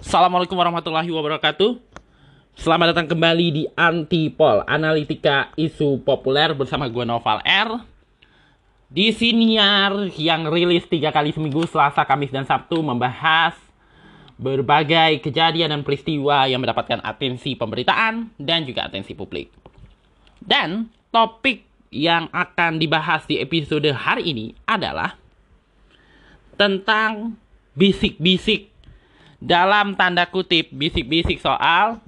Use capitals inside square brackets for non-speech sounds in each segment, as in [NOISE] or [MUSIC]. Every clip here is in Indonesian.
Assalamualaikum warahmatullahi wabarakatuh. Selamat datang kembali di Antipol, analitika isu populer bersama gue Noval R. Di siniar yang rilis tiga kali seminggu Selasa, Kamis, dan Sabtu membahas berbagai kejadian dan peristiwa yang mendapatkan atensi pemberitaan dan juga atensi publik. Dan topik yang akan dibahas di episode hari ini adalah tentang bisik-bisik. Dalam tanda kutip bisik-bisik soal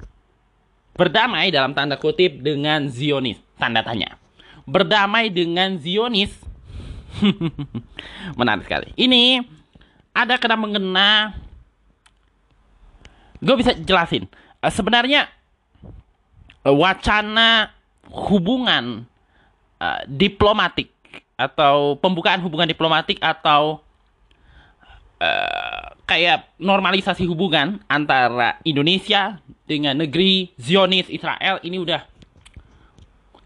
berdamai dalam tanda kutip dengan Zionis. Tanda tanya. Berdamai dengan Zionis. [LAUGHS] Menarik sekali. Ini ada kena mengena. Gue bisa jelasin. Uh, sebenarnya uh, wacana hubungan uh, diplomatik atau pembukaan hubungan diplomatik atau uh, kayak normalisasi hubungan antara Indonesia dengan negeri Zionis Israel ini udah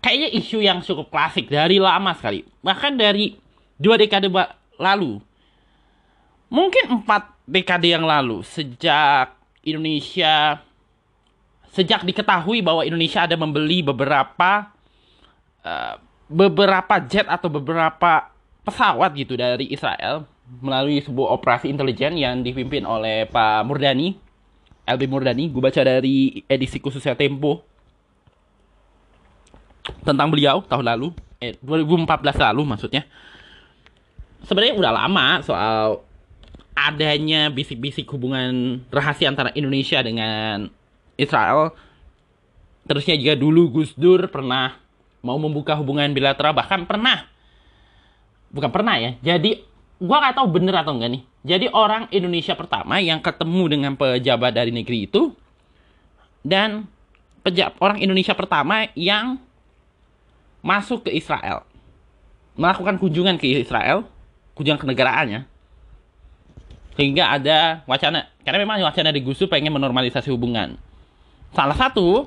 kayaknya isu yang cukup klasik dari lama sekali. Bahkan dari dua dekade lalu. Mungkin empat dekade yang lalu sejak Indonesia sejak diketahui bahwa Indonesia ada membeli beberapa uh, beberapa jet atau beberapa pesawat gitu dari Israel melalui sebuah operasi intelijen yang dipimpin oleh Pak Murdani, LB Murdani. Gue baca dari edisi khususnya Tempo tentang beliau tahun lalu, eh, 2014 lalu maksudnya. Sebenarnya udah lama soal adanya bisik-bisik hubungan rahasia antara Indonesia dengan Israel. Terusnya juga dulu Gus Dur pernah mau membuka hubungan bilateral bahkan pernah bukan pernah ya. Jadi gua nggak tahu bener atau enggak nih. Jadi orang Indonesia pertama yang ketemu dengan pejabat dari negeri itu dan pejabat orang Indonesia pertama yang masuk ke Israel. Melakukan kunjungan ke Israel kunjungan ke negaraannya sehingga ada wacana. Karena memang wacana di Gus pengen menormalisasi hubungan. Salah satu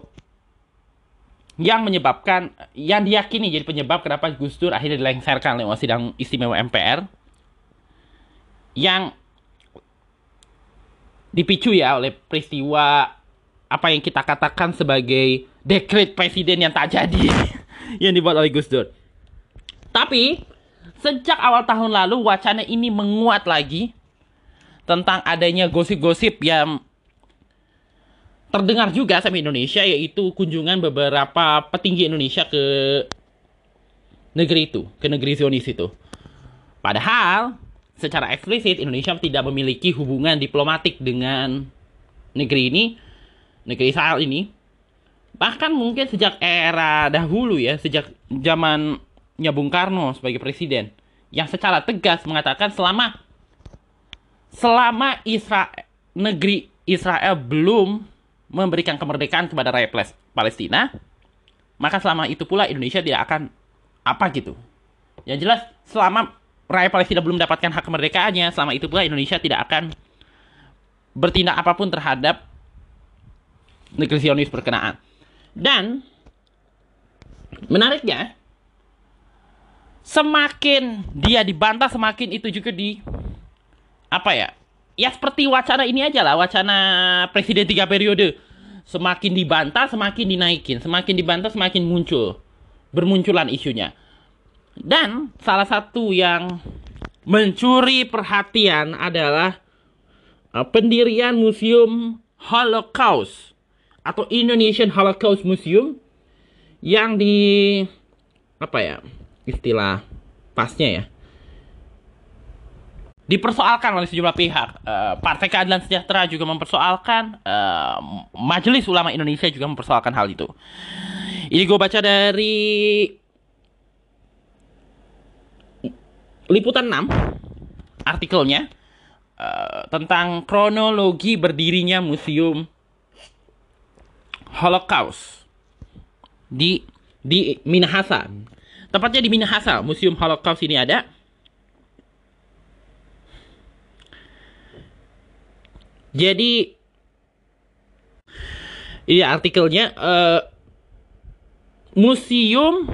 yang menyebabkan yang diyakini jadi penyebab kenapa Gus Dur akhirnya dilengsarkan lewat sidang istimewa MPR yang dipicu ya oleh peristiwa apa yang kita katakan sebagai dekret presiden yang tak jadi [LAUGHS] yang dibuat oleh Gus Dur. Tapi sejak awal tahun lalu wacana ini menguat lagi tentang adanya gosip-gosip yang terdengar juga sama Indonesia yaitu kunjungan beberapa petinggi Indonesia ke negeri itu, ke negeri Zionis itu. Padahal secara eksplisit Indonesia tidak memiliki hubungan diplomatik dengan negeri ini, negeri Israel ini. Bahkan mungkin sejak era dahulu ya, sejak zamannya Bung Karno sebagai presiden yang secara tegas mengatakan selama selama Israel negeri Israel belum memberikan kemerdekaan kepada rakyat Palestina, maka selama itu pula Indonesia tidak akan apa gitu. Yang jelas selama rakyat Palestina belum mendapatkan hak kemerdekaannya, selama itu pula Indonesia tidak akan bertindak apa pun terhadap negeri Zionis berkenaan. Dan menariknya, semakin dia dibantah, semakin itu juga di apa ya? Ya seperti wacana ini aja lah, wacana presiden tiga periode. Semakin dibantah, semakin dinaikin, semakin dibantah, semakin muncul, bermunculan isunya. Dan salah satu yang mencuri perhatian adalah uh, pendirian Museum Holocaust atau Indonesian Holocaust Museum yang di apa ya istilah pasnya ya dipersoalkan oleh sejumlah pihak. Uh, Partai Keadilan Sejahtera juga mempersoalkan, uh, Majelis Ulama Indonesia juga mempersoalkan hal itu. Ini gue baca dari liputan 6 artikelnya uh, tentang kronologi berdirinya museum Holocaust di di Minahasa. Tepatnya di Minahasa, museum Holocaust ini ada. Jadi ini artikelnya uh, museum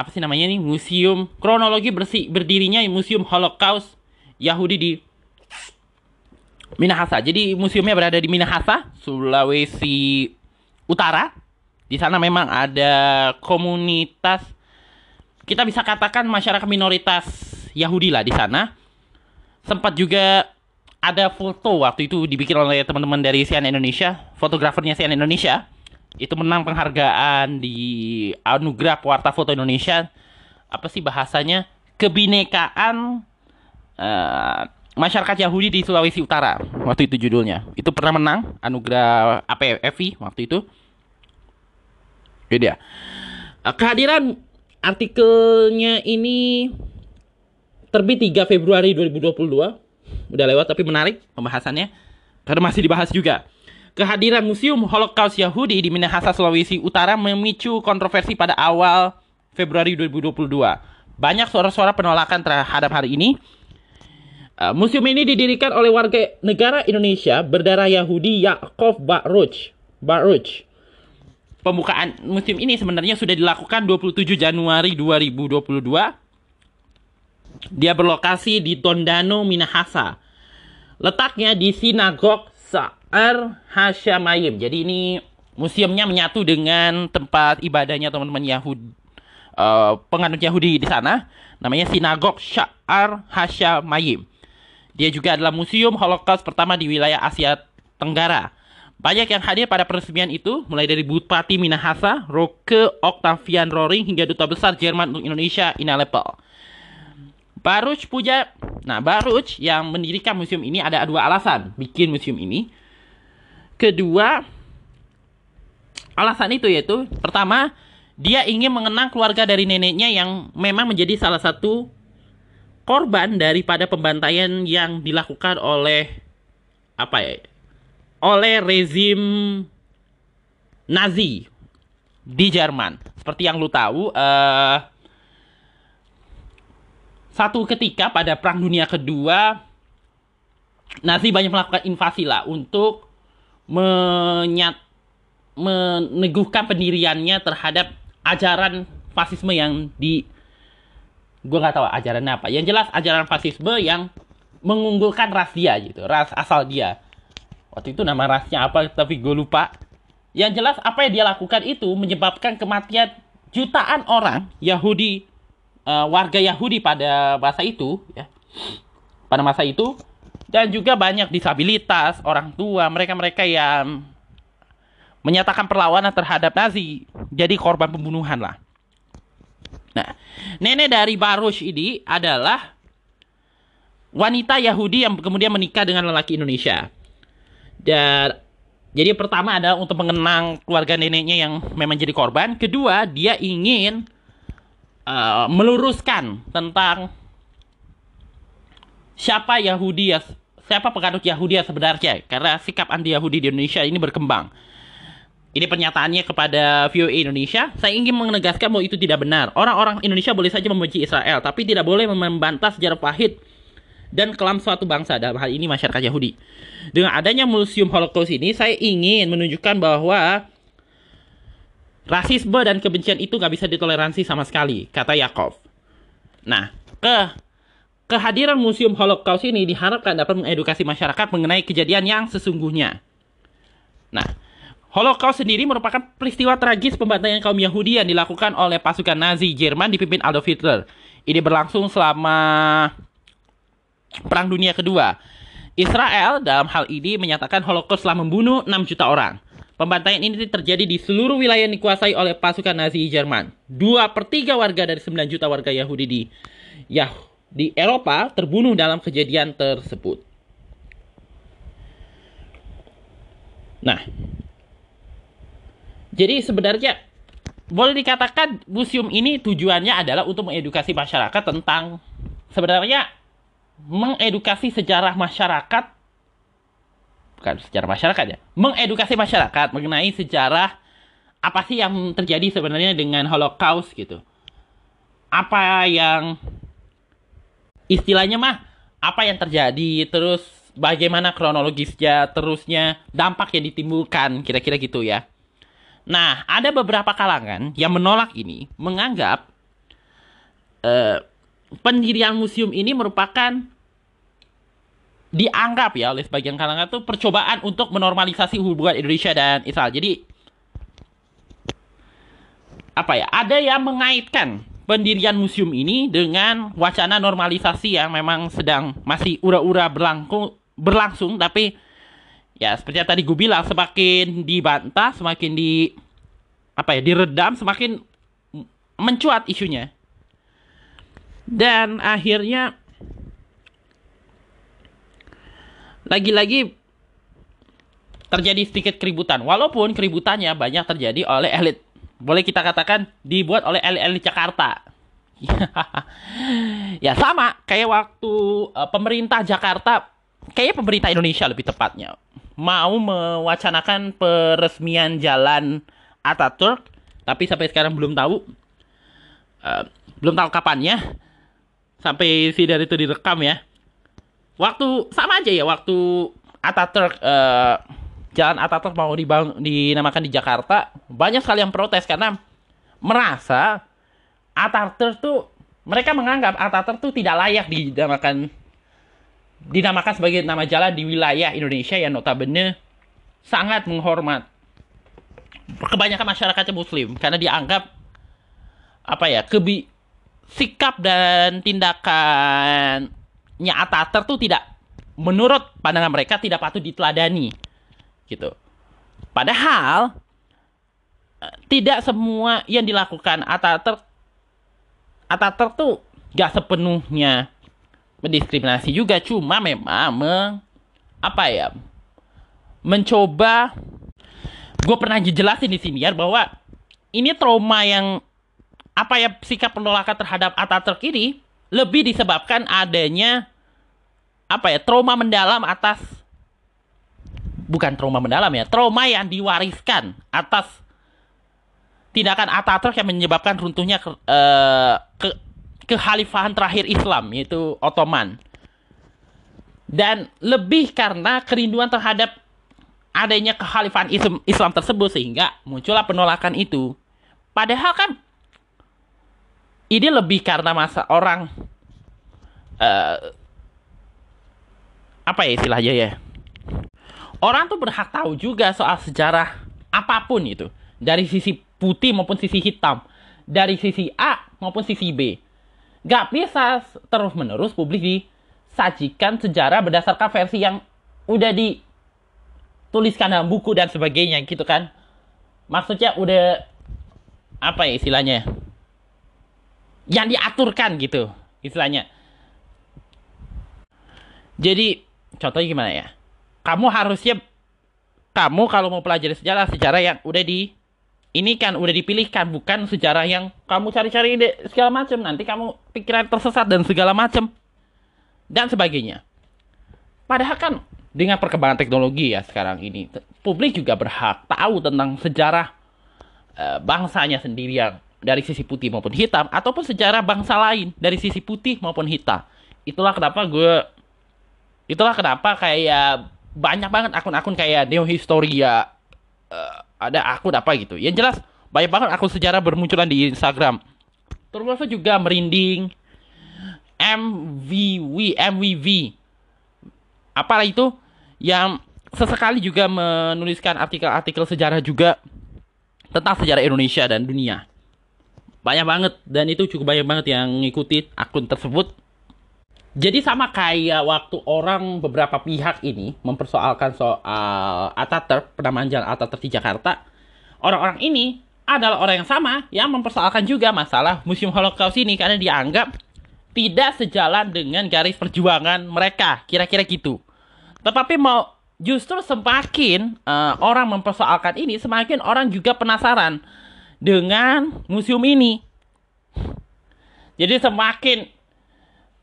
apa sih namanya nih museum kronologi bersih berdirinya museum Holocaust Yahudi di Minahasa. Jadi museumnya berada di Minahasa, Sulawesi Utara. Di sana memang ada komunitas kita bisa katakan masyarakat minoritas Yahudi lah di sana. Sempat juga ada foto waktu itu dibikin oleh teman-teman dari Sian Indonesia, fotografernya Sian Indonesia. Itu menang penghargaan di Anugerah Pewarta Foto Indonesia. Apa sih bahasanya? Kebinekaan uh, masyarakat Yahudi di Sulawesi Utara. Waktu itu judulnya. Itu pernah menang anugerah APFI waktu itu. Itu dia. Uh, kehadiran artikelnya ini terbit 3 Februari 2022. Udah lewat tapi menarik pembahasannya. Karena masih dibahas juga. Kehadiran Museum Holocaust Yahudi di Minahasa, Sulawesi Utara memicu kontroversi pada awal Februari 2022. Banyak suara-suara penolakan terhadap hari ini. Uh, museum ini didirikan oleh warga negara Indonesia berdarah Yahudi Yakov Baruch. Baruch pembukaan musim ini sebenarnya sudah dilakukan 27 Januari 2022. Dia berlokasi di Tondano, Minahasa. Letaknya di Sinagog Sa'ar Hasyamayim. Jadi ini museumnya menyatu dengan tempat ibadahnya teman-teman Yahudi uh, penganut Yahudi di sana. Namanya Sinagog Sa'ar Hasyamayim. Dia juga adalah museum Holocaust pertama di wilayah Asia Tenggara. Banyak yang hadir pada peresmian itu, mulai dari Bupati Minahasa, Roke Octavian Roring, hingga Duta Besar Jerman untuk Indonesia, Ina Lepel. Baruch puja, nah Baruch yang mendirikan museum ini ada dua alasan bikin museum ini. Kedua, alasan itu yaitu, pertama, dia ingin mengenang keluarga dari neneknya yang memang menjadi salah satu korban daripada pembantaian yang dilakukan oleh apa ya oleh rezim Nazi di Jerman. Seperti yang lu tahu, uh, satu ketika pada Perang Dunia Kedua, Nazi banyak melakukan invasi lah untuk menyat, meneguhkan pendiriannya terhadap ajaran fasisme yang di gue nggak tahu ajarannya apa. Yang jelas ajaran fasisme yang mengunggulkan ras dia gitu, ras asal dia. Waktu itu nama rasnya apa tapi gue lupa. Yang jelas apa yang dia lakukan itu menyebabkan kematian jutaan orang Yahudi uh, warga Yahudi pada masa itu ya. Pada masa itu dan juga banyak disabilitas orang tua mereka-mereka yang menyatakan perlawanan terhadap Nazi jadi korban pembunuhan lah nah nenek dari Baruch ini adalah wanita Yahudi yang kemudian menikah dengan lelaki Indonesia dan jadi pertama adalah untuk mengenang keluarga neneknya yang memang jadi korban. Kedua, dia ingin uh, meluruskan tentang siapa Yahudi ya, siapa penganut Yahudi yang sebenarnya. Karena sikap anti Yahudi di Indonesia ini berkembang. Ini pernyataannya kepada VOA Indonesia. Saya ingin menegaskan bahwa itu tidak benar. Orang-orang Indonesia boleh saja membenci Israel, tapi tidak boleh membantah sejarah pahit dan kelam suatu bangsa dalam hal ini masyarakat Yahudi. Dengan adanya museum Holocaust ini, saya ingin menunjukkan bahwa rasisme dan kebencian itu nggak bisa ditoleransi sama sekali, kata Yakov. Nah, ke kehadiran museum Holocaust ini diharapkan dapat mengedukasi masyarakat mengenai kejadian yang sesungguhnya. Nah, Holocaust sendiri merupakan peristiwa tragis pembantaian kaum Yahudi yang dilakukan oleh pasukan Nazi Jerman dipimpin Adolf Hitler. Ini berlangsung selama Perang Dunia Kedua. Israel dalam hal ini menyatakan Holocaust telah membunuh 6 juta orang. Pembantaian ini terjadi di seluruh wilayah yang dikuasai oleh pasukan Nazi Jerman. Dua per tiga warga dari 9 juta warga Yahudi di Yah di Eropa terbunuh dalam kejadian tersebut. Nah, jadi sebenarnya boleh dikatakan museum ini tujuannya adalah untuk mengedukasi masyarakat tentang sebenarnya mengedukasi sejarah masyarakat bukan sejarah masyarakat ya mengedukasi masyarakat mengenai sejarah apa sih yang terjadi sebenarnya dengan Holocaust gitu apa yang istilahnya mah apa yang terjadi terus bagaimana kronologisnya terusnya dampak yang ditimbulkan kira-kira gitu ya nah ada beberapa kalangan yang menolak ini menganggap uh, pendirian museum ini merupakan dianggap ya oleh sebagian kalangan itu percobaan untuk menormalisasi hubungan Indonesia dan Israel. Jadi apa ya? Ada yang mengaitkan pendirian museum ini dengan wacana normalisasi yang memang sedang masih ura-ura berlangsung berlangsung tapi ya seperti yang tadi gue bilang semakin dibantah semakin di apa ya diredam semakin mencuat isunya. Dan akhirnya lagi-lagi terjadi sedikit keributan. Walaupun keributannya banyak terjadi oleh elit boleh kita katakan dibuat oleh elit-elit Jakarta. [LAUGHS] Ya sama kayak waktu uh, pemerintah Jakarta kayak pemerintah Indonesia lebih tepatnya mau mewacanakan peresmian jalan Ataturk tapi sampai sekarang belum tahu uh, belum tahu kapannya. Sampai si dari itu direkam ya. Waktu sama aja ya waktu Ataturk uh, jalan Ataturk mau dibangun dinamakan di Jakarta banyak sekali yang protes karena merasa Ataturk tuh mereka menganggap Ataturk tuh tidak layak dinamakan dinamakan sebagai nama jalan di wilayah Indonesia yang notabene sangat menghormat kebanyakan masyarakatnya muslim. Karena dianggap apa ya kebi sikap dan tindakannya Ataturk tuh tidak menurut pandangan mereka tidak patut diteladani gitu. Padahal eh, tidak semua yang dilakukan Ataturk Ataturk tuh gak sepenuhnya mendiskriminasi juga cuma memang meng, apa ya mencoba gue pernah jelasin di sini ya bahwa ini trauma yang apa ya sikap penolakan terhadap Ataturk ini lebih disebabkan adanya apa ya trauma mendalam atas bukan trauma mendalam ya trauma yang diwariskan atas tindakan Ataturk yang menyebabkan runtuhnya ke, uh, ke kekhalifahan terakhir Islam yaitu Ottoman. Dan lebih karena kerinduan terhadap adanya kekhalifahan Islam, Islam tersebut sehingga muncullah penolakan itu. Padahal kan ini lebih karena masa orang uh, apa ya istilahnya ya? Orang tuh berhak tahu juga soal sejarah apa pun itu dari sisi putih maupun sisi hitam, dari sisi A maupun sisi B. Gak bisa terus-menerus publik disajikan sejarah berdasarkan versi yang udah dituliskan dalam buku dan sebagainya gitu kan. Maksudnya udah apa ya istilahnya? Yang diaturkan gitu istilahnya. Jadi contohnya gimana ya? Kamu harusnya kamu kalau mau pelajari sejarah sejarah yang udah di ini kan udah dipilihkan bukan sejarah yang kamu cari-cari segala macam. Nanti kamu pikiran tersesat dan segala macam. Dan sebagainya. Padahal kan dengan perkembangan teknologi ya sekarang ini publik juga berhak tahu tentang sejarah e, bangsanya sendiri yang dari sisi putih maupun hitam ataupun sejarah bangsa lain dari sisi putih maupun hitam. Itulah kenapa gue itulah kenapa kayak banyak banget akun-akun kayak Neo Historia uh, ada akun apa gitu. Yang jelas banyak banget akun sejarah bermunculan di Instagram. Termasuk juga merinding MVV MVV. Apalah itu yang sesekali juga menuliskan artikel-artikel sejarah juga tentang sejarah Indonesia dan dunia. Banyak banget dan itu cukup banyak banget yang ngikutin akun tersebut. Jadi sama kayak waktu orang beberapa pihak ini mempersoalkan soal Ataturk, penamaan jalan Ataturk di Jakarta, orang-orang ini adalah orang yang sama yang mempersoalkan juga masalah Museum Holocaust ini karena dianggap tidak sejalan dengan garis perjuangan mereka, kira-kira gitu. Tetapi mau justru semakin uh, orang mempersoalkan ini, semakin orang juga penasaran dengan museum ini. Jadi semakin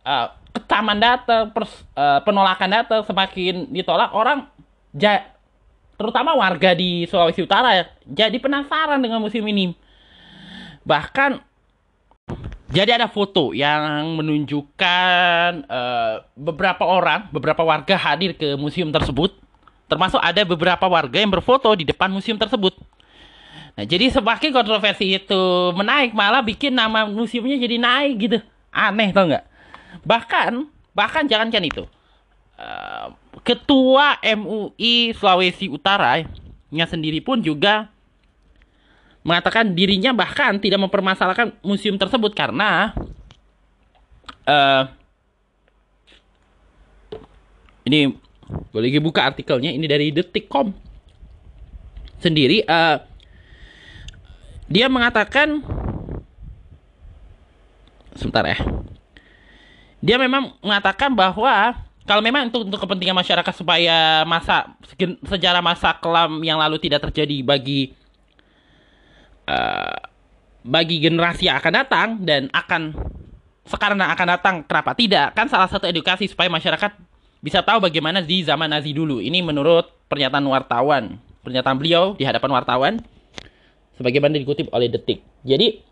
uh, kecaman data, pers, uh, penolakan data semakin ditolak orang ja, terutama warga di Sulawesi Utara ya, jadi penasaran dengan musim ini. Bahkan jadi ada foto yang menunjukkan uh, beberapa orang, beberapa warga hadir ke museum tersebut. Termasuk ada beberapa warga yang berfoto di depan museum tersebut. Nah, jadi semakin kontroversi itu menaik, malah bikin nama museumnya jadi naik gitu. Aneh tau nggak? Bahkan, bahkan jangankan itu. uh, ketua MUI Sulawesi Utara nya sendiri pun juga mengatakan dirinya bahkan tidak mempermasalahkan museum tersebut karena uh, ini gue lagi buka artikelnya ini dari detik.com sendiri uh, dia mengatakan sebentar ya dia memang mengatakan bahwa kalau memang untuk untuk kepentingan masyarakat supaya masa sejarah masa kelam yang lalu tidak terjadi bagi uh, bagi generasi yang akan datang dan akan sekarang akan datang kenapa tidak? Kan salah satu edukasi supaya masyarakat bisa tahu bagaimana di zaman Nazi dulu. Ini menurut pernyataan wartawan pernyataan beliau di hadapan wartawan sebagaimana dikutip oleh Detik. Jadi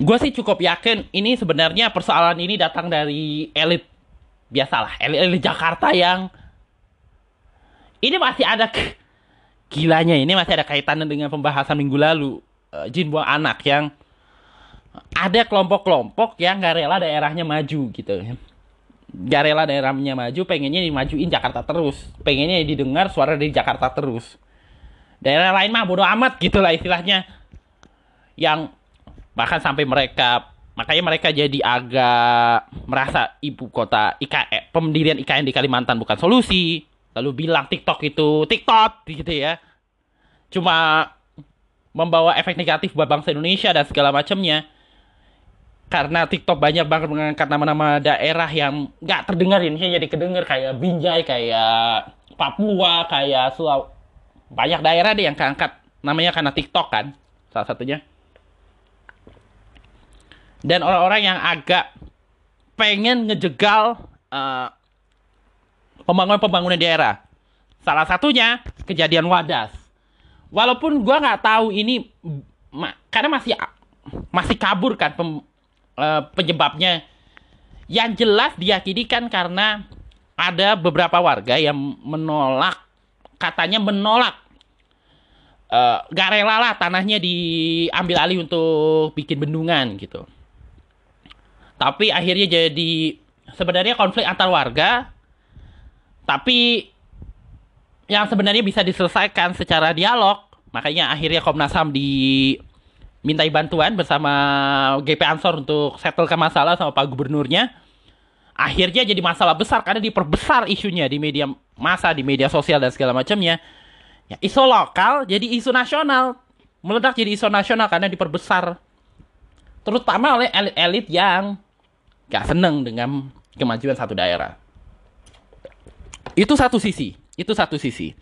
gue sih cukup yakin ini sebenarnya persoalan ini datang dari elit biasalah elit, elit Jakarta yang ini masih ada gilanya ini masih ada kaitannya dengan pembahasan minggu lalu uh, jin buang anak yang ada kelompok-kelompok yang gak rela daerahnya maju gitu. Gak rela daerahnya maju pengennya dimajuin Jakarta terus. Pengennya didengar suara dari Jakarta terus. Daerah lain mah bodo amat gitu lah istilahnya. Yang bahkan sampai mereka makanya mereka jadi agak merasa ibu kota IKN pendirian IKN di Kalimantan bukan solusi. Lalu bilang TikTok itu TikTok gitu ya. Cuma membawa efek negatif buat bangsa Indonesia dan segala macamnya. Karena TikTok banyak banget mengangkat nama-nama daerah yang nggak terdengar ini jadi kedengar kayak Binjai kayak Papua kayak Sulawesi banyak daerah deh yang keangkat namanya karena TikTok kan salah satunya dan orang-orang yang agak pengen ngejegal uh, pembangunan-pembangunan daerah. Salah satunya kejadian Wadas. Walaupun gue nggak tahu ini ma karena masih masih kabur kan pem, uh, penyebabnya. Yang jelas diyakini kan karena ada beberapa warga yang menolak katanya menolak uh, gak rela lah tanahnya diambil alih untuk bikin bendungan gitu. Tapi akhirnya jadi sebenarnya konflik antar warga. Tapi yang sebenarnya bisa diselesaikan secara dialog. Makanya akhirnya Komnas HAM dimintai bantuan bersama GP Ansor untuk settlekan masalah sama Pak Gubernurnya. Akhirnya jadi masalah besar karena diperbesar isunya di media masa, di media sosial dan segala macamnya. Ya, isu lokal jadi isu nasional. Meledak jadi isu nasional karena diperbesar. Terutama oleh elit-elit yang gak seneng dengan kemajuan satu daerah. Itu satu sisi, itu satu sisi.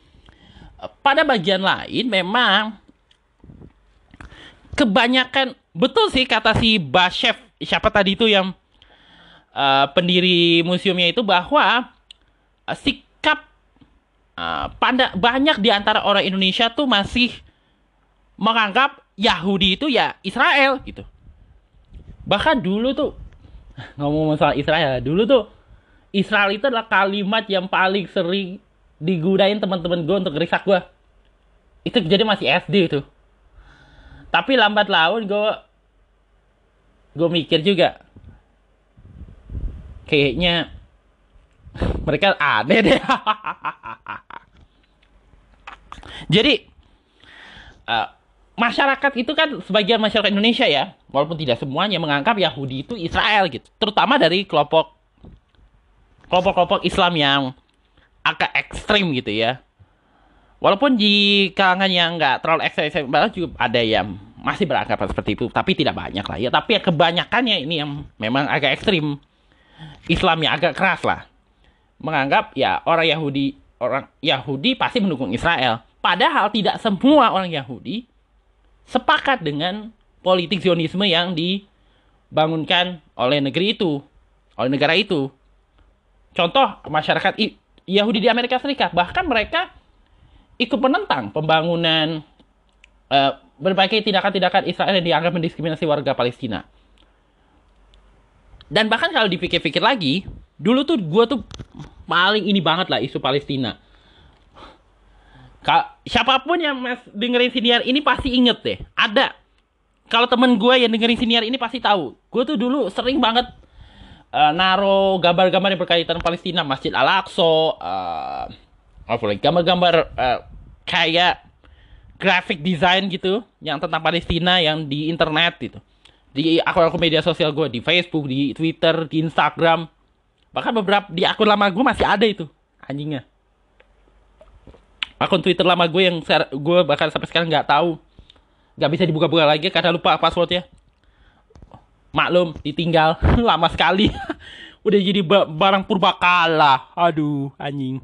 Pada bagian lain memang kebanyakan betul sih kata si Basyef siapa tadi itu yang uh, pendiri museumnya itu bahwa uh, sikap uh, pada banyak di antara orang Indonesia tuh masih menganggap Yahudi itu ya Israel gitu. Bahkan dulu tuh ngomong masalah Israel dulu tuh Israel itu adalah kalimat yang paling sering digunain teman-teman gue untuk ngerisak gue itu jadi masih SD itu tapi lambat laun gue gue mikir juga kayaknya [LAUGHS] mereka aneh deh. [LAUGHS] Jadi uh, masyarakat itu kan sebagian masyarakat Indonesia ya, walaupun tidak semuanya menganggap Yahudi itu Israel gitu. Terutama dari kelompok kelompok-kelompok Islam yang agak ekstrim gitu ya. Walaupun di kalangan yang nggak terlalu ekstrim, juga ada yang masih beranggapan seperti itu, tapi tidak banyak lah ya. Tapi ya kebanyakannya ini yang memang agak ekstrim, Islam yang agak keras lah, menganggap ya orang Yahudi orang Yahudi pasti mendukung Israel. Padahal tidak semua orang Yahudi sepakat dengan politik Zionisme yang dibangunkan oleh negeri itu, oleh negara itu. Contoh masyarakat Yahudi di Amerika Serikat, bahkan mereka ikut menentang pembangunan uh, berbagai tindakan-tindakan Israel yang dianggap mendiskriminasi warga Palestina. Dan bahkan kalau dipikir-pikir lagi, dulu tuh gue tuh paling ini banget lah isu Palestina Ka siapa pun yang mas dengerin siniar ini pasti inget deh. Ada. Kalau temen gue yang dengerin siniar ini pasti tahu. Gue tuh dulu sering banget uh, naro gambar-gambar yang berkaitan Palestina, Masjid Al-Aqsa, uh, lagi gambar-gambar uh, kayak graphic design gitu yang tentang Palestina yang di internet gitu di akun-akun media sosial gue di Facebook, di Twitter, di Instagram bahkan beberapa di akun lama gue masih ada itu anjingnya akun Twitter lama gue yang gue bahkan sampai sekarang nggak tahu. Nggak bisa dibuka-buka lagi karena lupa passwordnya. Maklum ditinggal [LAUGHS] lama sekali. [LAUGHS] Udah jadi barang purbakala aduh anjing.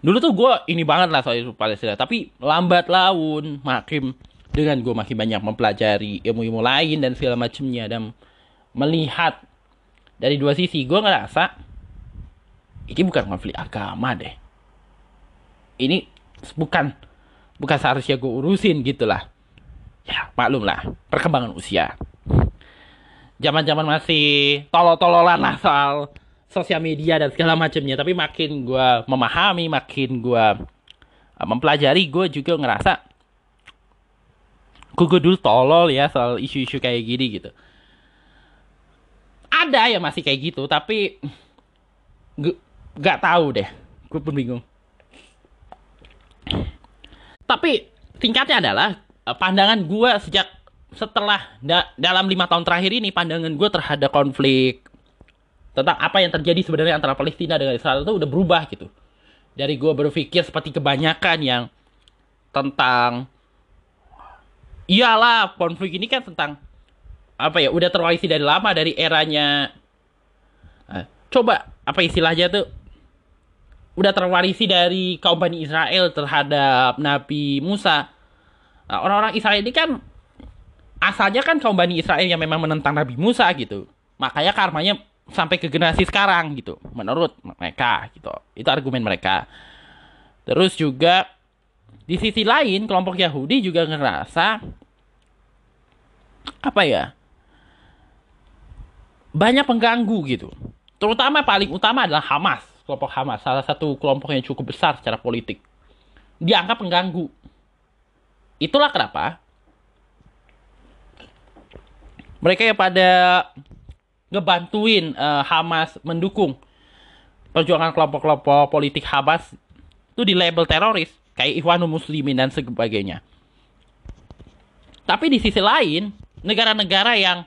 Dulu tuh gue ini banget lah soal Palestina tapi lambat laun makin dengan gue makin banyak mempelajari ilmu-ilmu lain dan segala macamnya dan melihat dari dua sisi. Gue ngerasa ini bukan konflik agama deh ini bukan bukan seharusnya gue urusin gitulah. Ya maklum lah perkembangan usia. Zaman zaman masih tolol-tololan lah soal sosial media dan segala macamnya tapi makin gue memahami makin gue uh, mempelajari gue juga ngerasa gue dulu tolol ya soal isu-isu kayak gini gitu. Ada ya masih kayak gitu tapi gue gak tahu deh gue pun bingung tapi tingkatnya adalah uh, pandangan gue sejak setelah da dalam lima tahun terakhir ini pandangan gue terhadap konflik tentang apa yang terjadi sebenarnya antara Palestina dengan Israel itu udah berubah gitu. Dari gue berpikir seperti kebanyakan yang tentang iyalah konflik ini kan tentang apa ya udah terwarisi dari lama dari eranya nah, coba apa istilahnya tuh udah terwarisi dari kaum Bani Israel terhadap Nabi Musa. Nah, orang-orang Israel ini kan asalnya kan kaum Bani Israel yang memang menentang Nabi Musa gitu. Makanya karmanya sampai ke generasi sekarang gitu menurut mereka gitu. Itu argumen mereka. Terus juga di sisi lain kelompok Yahudi juga ngerasa apa ya banyak pengganggu gitu. Terutama paling utama adalah Hamas kelompok Hamas salah satu kelompok yang cukup besar secara politik dianggap pengganggu itulah kenapa mereka yang pada ngebantuin uh, Hamas mendukung perjuangan kelompok-kelompok politik Hamas itu di label teroris kayak Ikhwanul Muslimin dan sebagainya. Tapi di sisi lain, negara-negara yang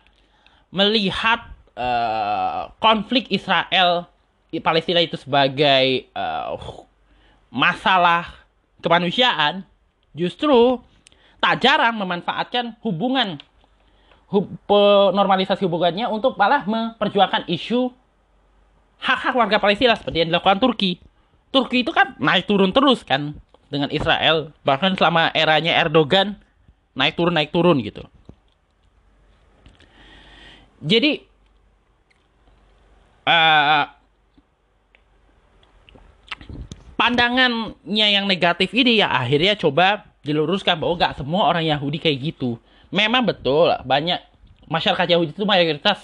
melihat uh, konflik Israel Palestina itu sebagai uh, masalah kemanusiaan, justru tak jarang memanfaatkan hubungan hub, normalisasi hubungannya untuk malah memperjuangkan isu hak-hak warga Palestina seperti yang dilakukan Turki. Turki itu kan naik turun terus kan dengan Israel bahkan selama eranya Erdogan naik turun naik turun gitu. Jadi uh, pandangannya yang negatif ini ya akhirnya coba diluruskan bahwa gak semua orang Yahudi kayak gitu. Memang betul banyak masyarakat Yahudi itu mayoritas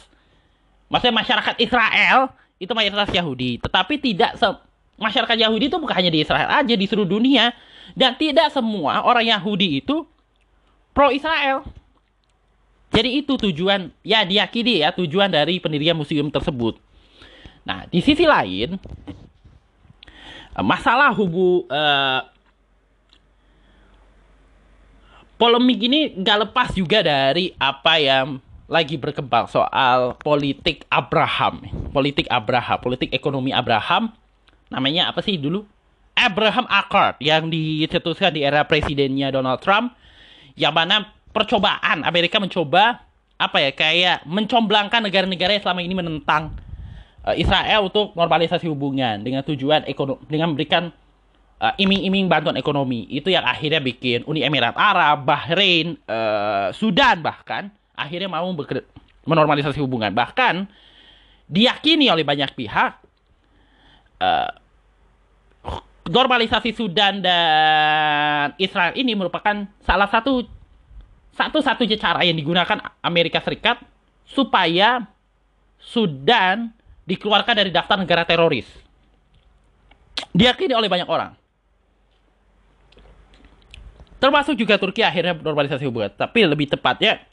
maksudnya masyarakat Israel itu mayoritas Yahudi. Tetapi tidak se masyarakat Yahudi itu bukan hanya di Israel aja di seluruh dunia. Dan tidak semua orang Yahudi itu pro Israel jadi itu tujuan ya diyakini ya tujuan dari pendirian museum tersebut. Nah di sisi lain masalah hubu uh, polemik ini nggak lepas juga dari apa yang lagi berkembang soal politik Abraham, politik Abraham, politik ekonomi Abraham. Namanya apa sih dulu? Abraham Accord yang dicetuskan di era presidennya Donald Trump, yang mana percobaan Amerika mencoba apa ya kayak mencomblangkan negara-negara yang selama ini menentang uh, Israel untuk normalisasi hubungan dengan tujuan ekonomi dengan memberikan uh, iming-iming bantuan ekonomi itu yang akhirnya bikin Uni Emirat Arab, Bahrain, uh, Sudan bahkan akhirnya mau menormalisasi hubungan. Bahkan diyakini oleh banyak pihak uh, normalisasi Sudan dan Israel ini merupakan salah satu satu-satunya cara yang digunakan Amerika Serikat supaya Sudan dikeluarkan dari daftar negara teroris. Diyakini oleh banyak orang. Termasuk juga Turki akhirnya normalisasi hubungan. Tapi lebih tepatnya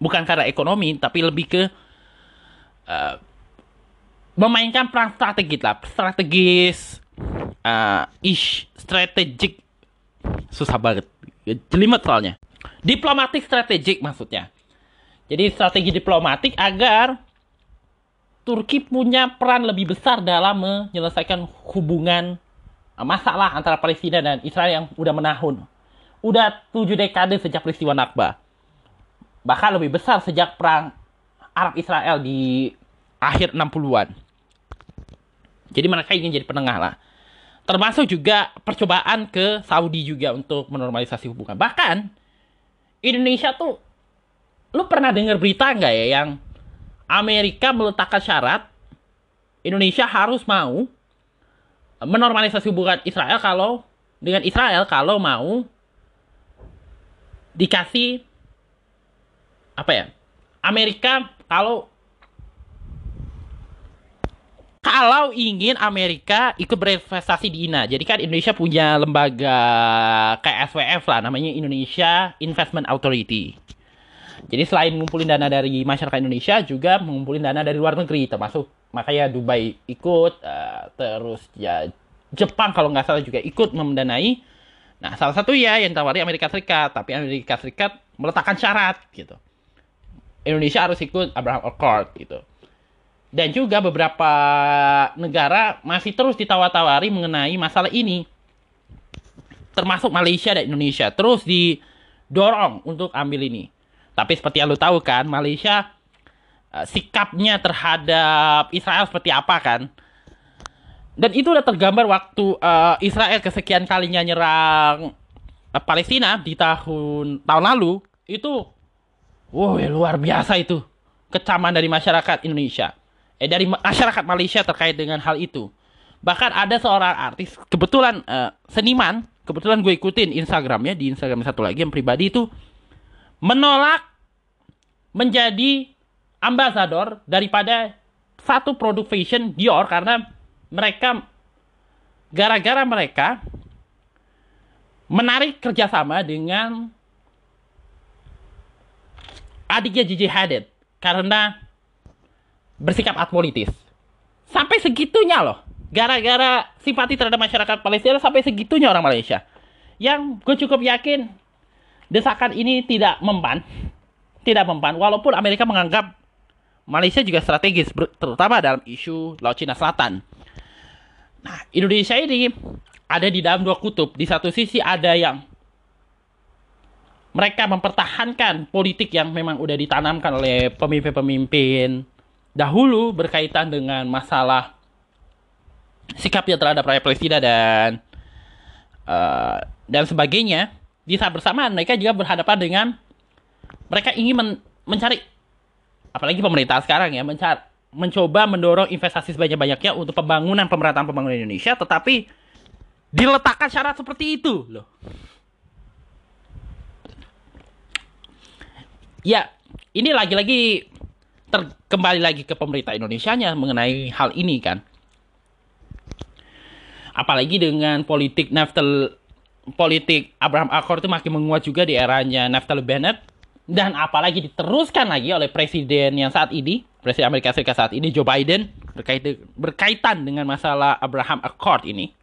bukan karena ekonomi, tapi lebih ke uh, memainkan perang strategis lah, strategis uh, ish strategik susah banget jelimet soalnya diplomatik strategik maksudnya jadi strategi diplomatik agar Turki punya peran lebih besar dalam menyelesaikan hubungan uh, masalah antara Palestina dan Israel yang udah menahun. Udah tujuh dekade sejak peristiwa Nakba. Bahkan lebih besar sejak perang Arab Israel di akhir 60-an. Jadi mereka ingin jadi penengah lah. Termasuk juga percobaan ke Saudi juga untuk menormalisasi hubungan. Bahkan Indonesia tuh, lu pernah dengar berita nggak ya yang Amerika meletakkan syarat Indonesia harus mau menormalisasi hubungan Israel kalau dengan Israel kalau mau dikasih apa ya Amerika kalau kalau ingin Amerika ikut berinvestasi di INA. Jadi kan Indonesia punya lembaga kayak SWF lah namanya Indonesia Investment Authority. Jadi selain ngumpulin dana dari masyarakat Indonesia juga mengumpulin dana dari luar negeri termasuk makanya Dubai ikut uh, terus ya Jepang kalau nggak salah juga ikut mendanai. Nah salah satu ya yang tawari Amerika Serikat tapi Amerika Serikat meletakkan syarat gitu. Indonesia harus ikut Abraham Accord gitu. Dan juga beberapa negara masih terus ditawar-tawari mengenai masalah ini. Termasuk Malaysia dan Indonesia. Terus didorong untuk ambil ini. Tapi seperti yang lu tahu kan, Malaysia uh, sikapnya terhadap Israel seperti apa kan? Dan itu udah tergambar waktu uh, Israel kesekian kalinya nyerang uh, Palestina di tahun tahun lalu. Itu wow, ya luar biasa itu kecaman dari masyarakat Indonesia. Eh dari masyarakat Malaysia terkait dengan hal itu. Bahkan ada seorang artis, kebetulan uh, seniman, kebetulan gue ikutin Instagramnya di Instagram satu lagi yang pribadi itu menolak menjadi ambasador daripada satu produk fashion Dior karena mereka gara-gara mereka menarik kerjasama dengan adiknya Gigi Hadid karena bersikap apolitis. Sampai segitunya loh. Gara-gara simpati terhadap masyarakat Palestina sampai segitunya orang Malaysia. Yang gue cukup yakin desakan ini tidak mempan tidak mempan walaupun Amerika menganggap Malaysia juga strategis terutama dalam isu Laut Cina Selatan. Nah, Indonesia ini ada di dalam dua kutub. Di satu sisi ada yang mereka mempertahankan politik yang memang udah ditanamkan oleh pemimpin-pemimpin dahulu berkaitan dengan masalah sikapnya terhadap rakyat Palestina dan uh, dan sebagainya. Di saat bersamaan mereka juga berhadapan dengan mereka ingin men mencari apalagi pemerintah sekarang ya mencari mencoba mendorong investasi sebanyak-banyaknya untuk pembangunan pemerataan pembangunan Indonesia tetapi diletakkan syarat seperti itu loh. Ya, ini lagi-lagi kembali lagi ke pemerintah Indonesia nya mengenai hal ini kan. Apalagi dengan politik Naftali politik Abraham Accord itu makin menguat juga di eranya Naftali Bennett dan apalagi diteruskan lagi oleh presiden yang saat ini, presiden Amerika Serikat saat ini Joe Biden berkaitan berkaitan dengan masalah Abraham Accord ini.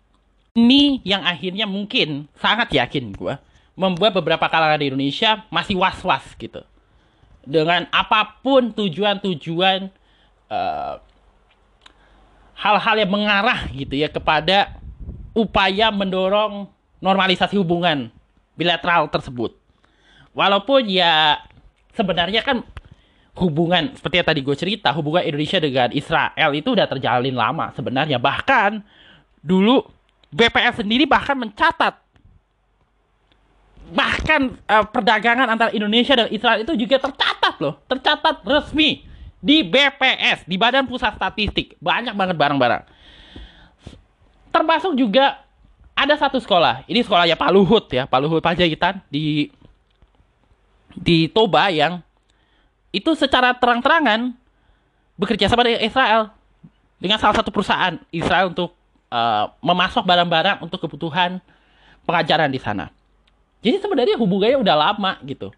Ini yang akhirnya mungkin sangat yakin gue membuat beberapa kalangan di Indonesia masih was-was gitu dengan apa pun tujuan-tujuan uh, hal-hal yang mengarah gitu ya kepada upaya mendorong normalisasi hubungan bilateral tersebut. Walaupun ya sebenarnya kan hubungan seperti yang tadi gue cerita hubungan Indonesia dengan Israel itu udah terjalin lama sebenarnya. Bahkan dulu BPS sendiri bahkan mencatat bahkan uh, perdagangan antara Indonesia dan Israel itu juga tercatat loh tercatat resmi di BPS di Badan Pusat Statistik. Banyak banget barang-barang. Termasuk juga ada satu sekolah ini sekolahnya Pak Luhut ya Pak Luhut Panjaitan di di Toba yang itu secara terang-terangan bekerja sama dengan Israel dengan salah satu perusahaan Israel untuk uh, memasok barang-barang untuk kebutuhan pengajaran di sana. Jadi sebenarnya hubungannya udah lama gitu.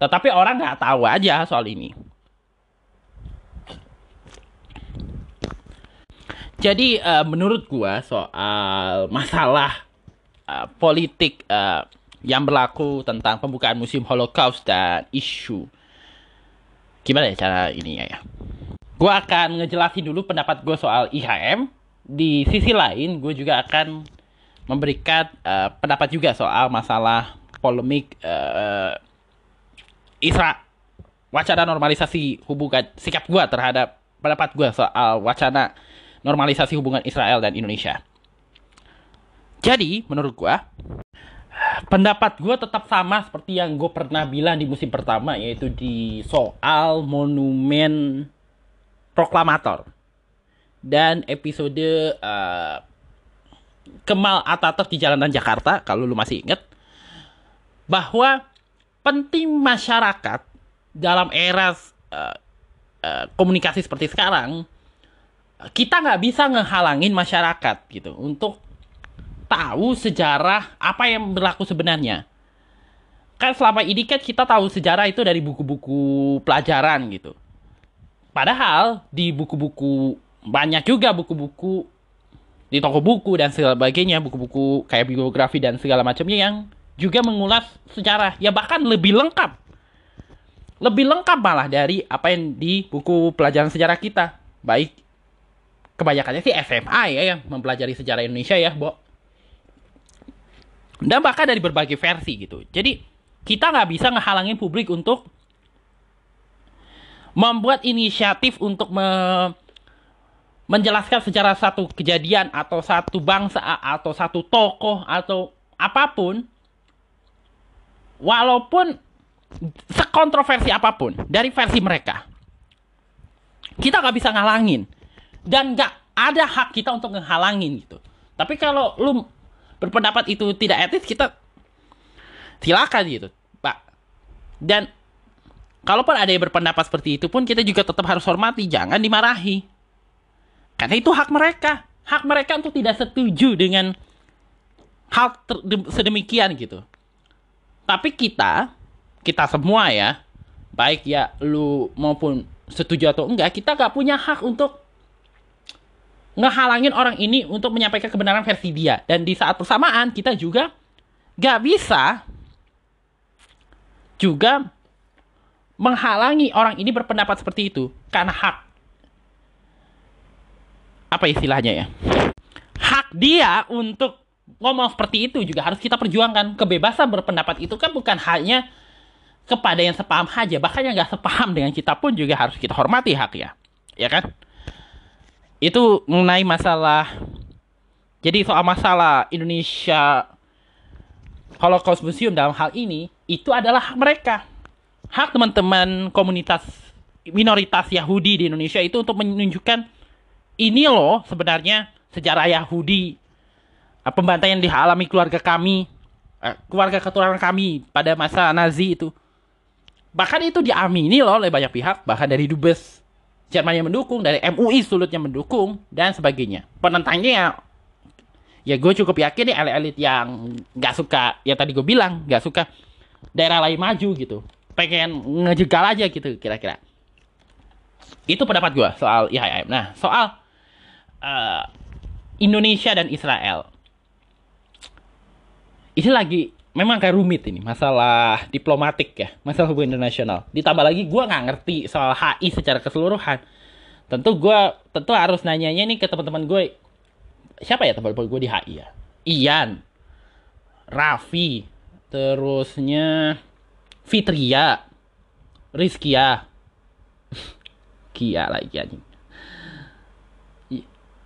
Tetapi orang nggak tahu aja soal ini. Jadi uh, menurut gua soal masalah uh, politik uh, yang berlaku tentang pembukaan musim Holocaust dan isu gimana ya cara ini ya? Gua akan ngejelasin dulu pendapat gue soal IHM. Di sisi lain, gue juga akan memberikan uh, pendapat juga soal masalah polemik uh, Isra wacana normalisasi hubungan sikap gue terhadap pendapat gue soal wacana normalisasi hubungan Israel dan Indonesia. Jadi, menurut gue, pendapat gue tetap sama seperti yang gue pernah bilang di musim pertama, yaitu di soal monumen proklamator. Dan episode uh, Kemal Atatürk di jalanan Jakarta, kalau lu masih inget, bahwa penting masyarakat dalam era uh, uh, komunikasi seperti sekarang kita nggak bisa ngehalangin masyarakat gitu untuk tahu sejarah apa yang berlaku sebenarnya. Kan selama ini kan kita tahu sejarah itu dari buku-buku pelajaran gitu. Padahal di buku-buku banyak juga buku-buku di toko buku dan segala sebagainya, buku-buku kayak biografi dan segala macamnya yang juga mengulas sejarah ya bahkan lebih lengkap. Lebih lengkap malah dari apa yang di buku pelajaran sejarah kita. Baik kebanyakannya sih SMA ya yang mempelajari sejarah Indonesia ya, Bo. Dan bahkan dari berbagai versi gitu. Jadi kita nggak bisa ngehalangin publik untuk membuat inisiatif untuk me menjelaskan secara satu kejadian atau satu bangsa atau satu tokoh atau apa pun walaupun sekontroversi apa pun dari versi mereka kita nggak bisa ngalangin dan nggak ada hak kita untuk ngehalangin gitu. Tapi kalau lu berpendapat itu tidak etis, kita silakan gitu, Pak. Dan kalaupun ada yang berpendapat seperti itu pun kita juga tetap harus hormati, jangan dimarahi. Karena itu hak mereka. Hak mereka untuk tidak setuju dengan hal sedemikian gitu. Tapi kita, kita semua ya, baik ya lu maupun setuju atau enggak, kita gak punya hak untuk ngehalangin orang ini untuk menyampaikan kebenaran versi dia. Dan di saat bersamaan kita juga gak bisa juga menghalangi orang ini berpendapat seperti itu. Karena hak. Apa istilahnya ya? Hak dia untuk ngomong seperti itu juga harus kita perjuangkan. Kebebasan berpendapat itu kan bukan hanya kepada yang sepaham saja bahkan yang nggak sepaham dengan kita pun juga harus kita hormati hak ya ya kan itu mengenai masalah jadi soal masalah Indonesia Holocaust Museum dalam hal ini itu adalah hak mereka. Hak teman-teman komunitas minoritas Yahudi di Indonesia itu untuk menunjukkan ini loh sebenarnya sejarah Yahudi eh, pembantaian dialami keluarga kami eh, keluarga keturunan kami pada masa Nazi itu. Bahkan itu diamini loh oleh banyak pihak bahkan dari dubes Jerman yang mendukung, dari MUI sulutnya mendukung, dan sebagainya. Penentangnya ya, ya gue cukup yakin nih elit-elit yang nggak suka, ya tadi gue bilang, nggak suka daerah lain maju gitu. Pengen ngejegal aja gitu kira-kira. Itu pendapat gue soal IHM. Nah, soal uh, Indonesia dan Israel. Ini lagi memang kayak rumit ini masalah diplomatik ya masalah hubungan internasional. Ditambah lagi gue nggak ngerti soal HI secara keseluruhan. Tentu gue tentu harus nanyanya nih ke teman-teman gue siapa ya teman-teman gue di HI ya? Ian Raffi terusnya Fitria Rizkia. [LAUGHS] Kia lagi anjing.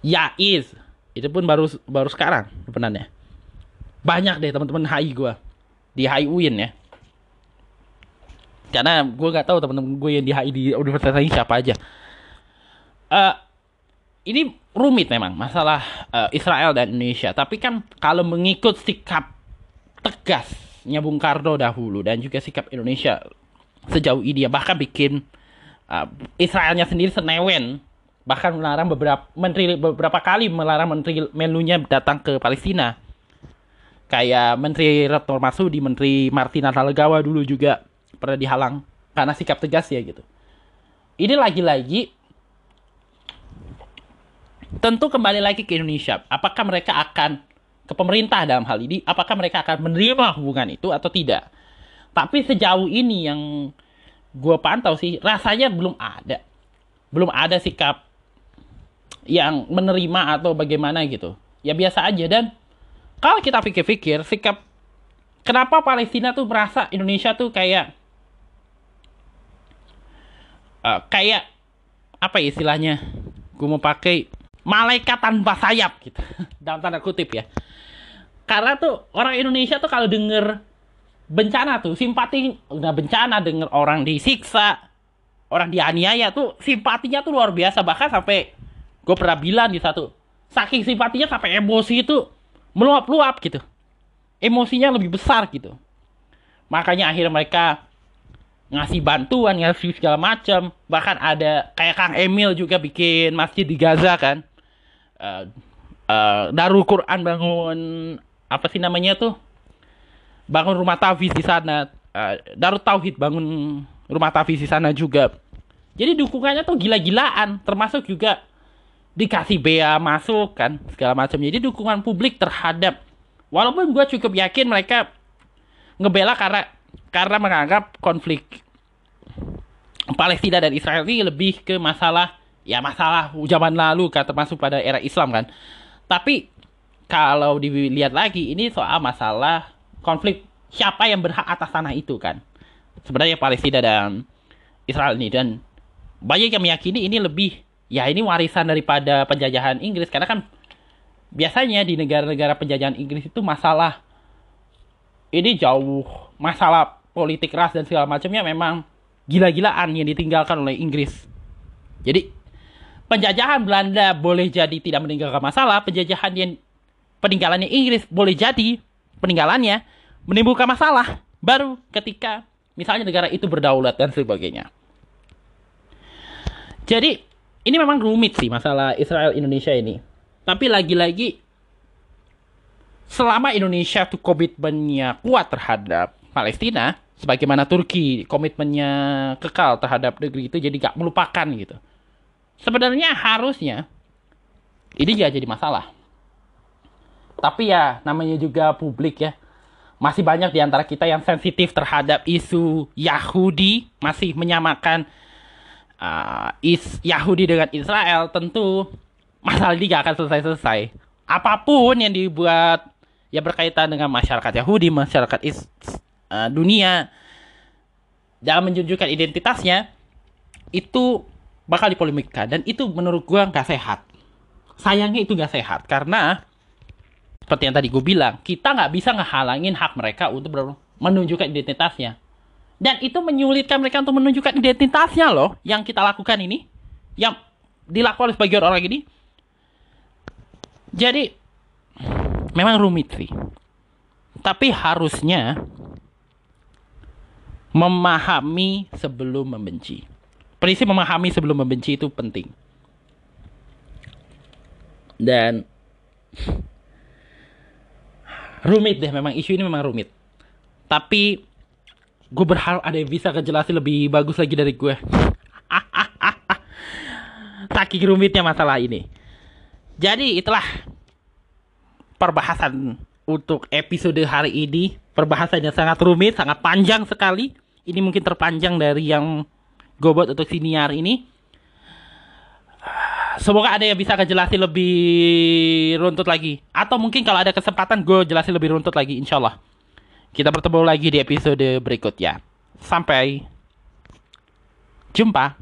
Yaiz itu pun baru baru sekarang depanannya banyak deh teman-teman HI gue di HI UIN ya. Karena gue nggak tahu teman-teman gue yang di HI di universitas ini siapa aja. Uh, ini rumit memang masalah uh, Israel dan Indonesia. Tapi kan kalau mengikut sikap tegasnya Bung Karno dahulu dan juga sikap Indonesia sejauh ini bahkan bikin uh, Israelnya sendiri senewen bahkan melarang beberapa menteri beberapa kali melarang menteri menunya datang ke Palestina kayak Menteri Retno Marsudi, Menteri Martina Talegawa dulu juga pernah dihalang karena sikap tegas ya gitu. Ini lagi-lagi tentu kembali lagi ke Indonesia. Apakah mereka akan ke pemerintah dalam hal ini? Apakah mereka akan menerima hubungan itu atau tidak? Tapi sejauh ini yang gue pantau sih rasanya belum ada, belum ada sikap yang menerima atau bagaimana gitu. Ya biasa aja dan kalau kita pikir-pikir sikap kenapa Palestina tuh merasa Indonesia tuh kayak uh, kayak apa ya istilahnya? Gue mau pakai malaikat tanpa sayap gitu. [LAUGHS] Dalam tanda kutip ya. Karena tuh orang Indonesia tuh kalau denger bencana tuh simpati udah bencana denger orang disiksa orang dianiaya tuh simpatinya tuh luar biasa. Bahkan sampai gue pernah bilang di satu saking simpatinya sampai emosi itu meluap-luap gitu. Emosinya lebih besar gitu. Makanya akhirnya mereka ngasih bantuan ngasih segala macam. Bahkan ada kayak Kang Emil juga bikin masjid di Gaza kan. Uh, uh, Darul Quran bangun apa sih namanya tuh? Bangun rumah tafiz di sana. Uh, Darul Tauhid bangun rumah tafiz di sana juga. Jadi dukungannya tuh gila-gilaan termasuk juga dikasih bea masuk kan segala macam jadi dukungan publik terhadap walaupun gue cukup yakin mereka ngebela karena karena menganggap konflik Palestina dan Israel ini lebih ke masalah ya masalah zaman lalu kan termasuk pada era Islam kan. Tapi kalau dilihat lagi ini soal masalah konflik siapa yang berhak atas tanah itu kan. Sebenarnya Palestina dan Israel ini dan banyak yang meyakini ini lebih ya ini warisan daripada penjajahan Inggris karena kan biasanya di negara-negara penjajahan Inggris itu masalah ini jauh masalah politik ras dan segala macamnya memang gila-gilaan yang ditinggalkan oleh Inggris. Jadi penjajahan Belanda boleh jadi tidak meninggalkan masalah, penjajahan yang peninggalannya Inggris boleh jadi peninggalannya menimbulkan masalah baru ketika misalnya negara itu berdaulat dan sebagainya. Jadi ini memang rumit sih masalah Israel Indonesia ini. Tapi lagi-lagi selama Indonesia tuh komitmennya kuat terhadap Palestina, sebagaimana Turki komitmennya kekal terhadap negeri itu jadi gak melupakan gitu sebenarnya harusnya ini gak jadi masalah. Tapi ya namanya juga publik ya. Masih banyak di antara kita yang sensitif terhadap isu Yahudi, masih menyamakan uh, is Yahudi dengan Israel, tentu masalah ini gak akan selesai-selesai. Apa pun yang dibuat ya berkaitan dengan masyarakat Yahudi, masyarakat is, uh, dunia dalam menunjukkan identitasnya itu bakal dipolemikkan. Dan itu menurut gue nggak sehat. Sayangnya itu nggak sehat karena seperti yang tadi gue bilang kita nggak bisa ngehalangin hak mereka untuk menunjukkan identitasnya dan itu menyulitkan mereka untuk menunjukkan identitasnya loh yang kita lakukan ini yang dilakukan oleh sebagian orang ini jadi memang rumit sih tapi harusnya memahami sebelum membenci prinsip memahami sebelum membenci itu penting. Dan rumit deh memang isu ini memang rumit. Tapi gue berharap ada yang bisa kejelasin lebih bagus lagi dari gue. [LAUGHS] Saking rumitnya masalah ini. Jadi itulah perbahasan untuk episode hari ini. Perbahasannya sangat rumit, sangat panjang sekali. Ini mungkin terpanjang dari yang Gobot untuk siniar ini. Semoga ada yang bisa kejelasin lebih runtut lagi. Atau mungkin kalau ada kesempatan gue jelasin lebih runtut lagi insya Allah. Kita bertemu lagi di episode berikutnya. Sampai jumpa.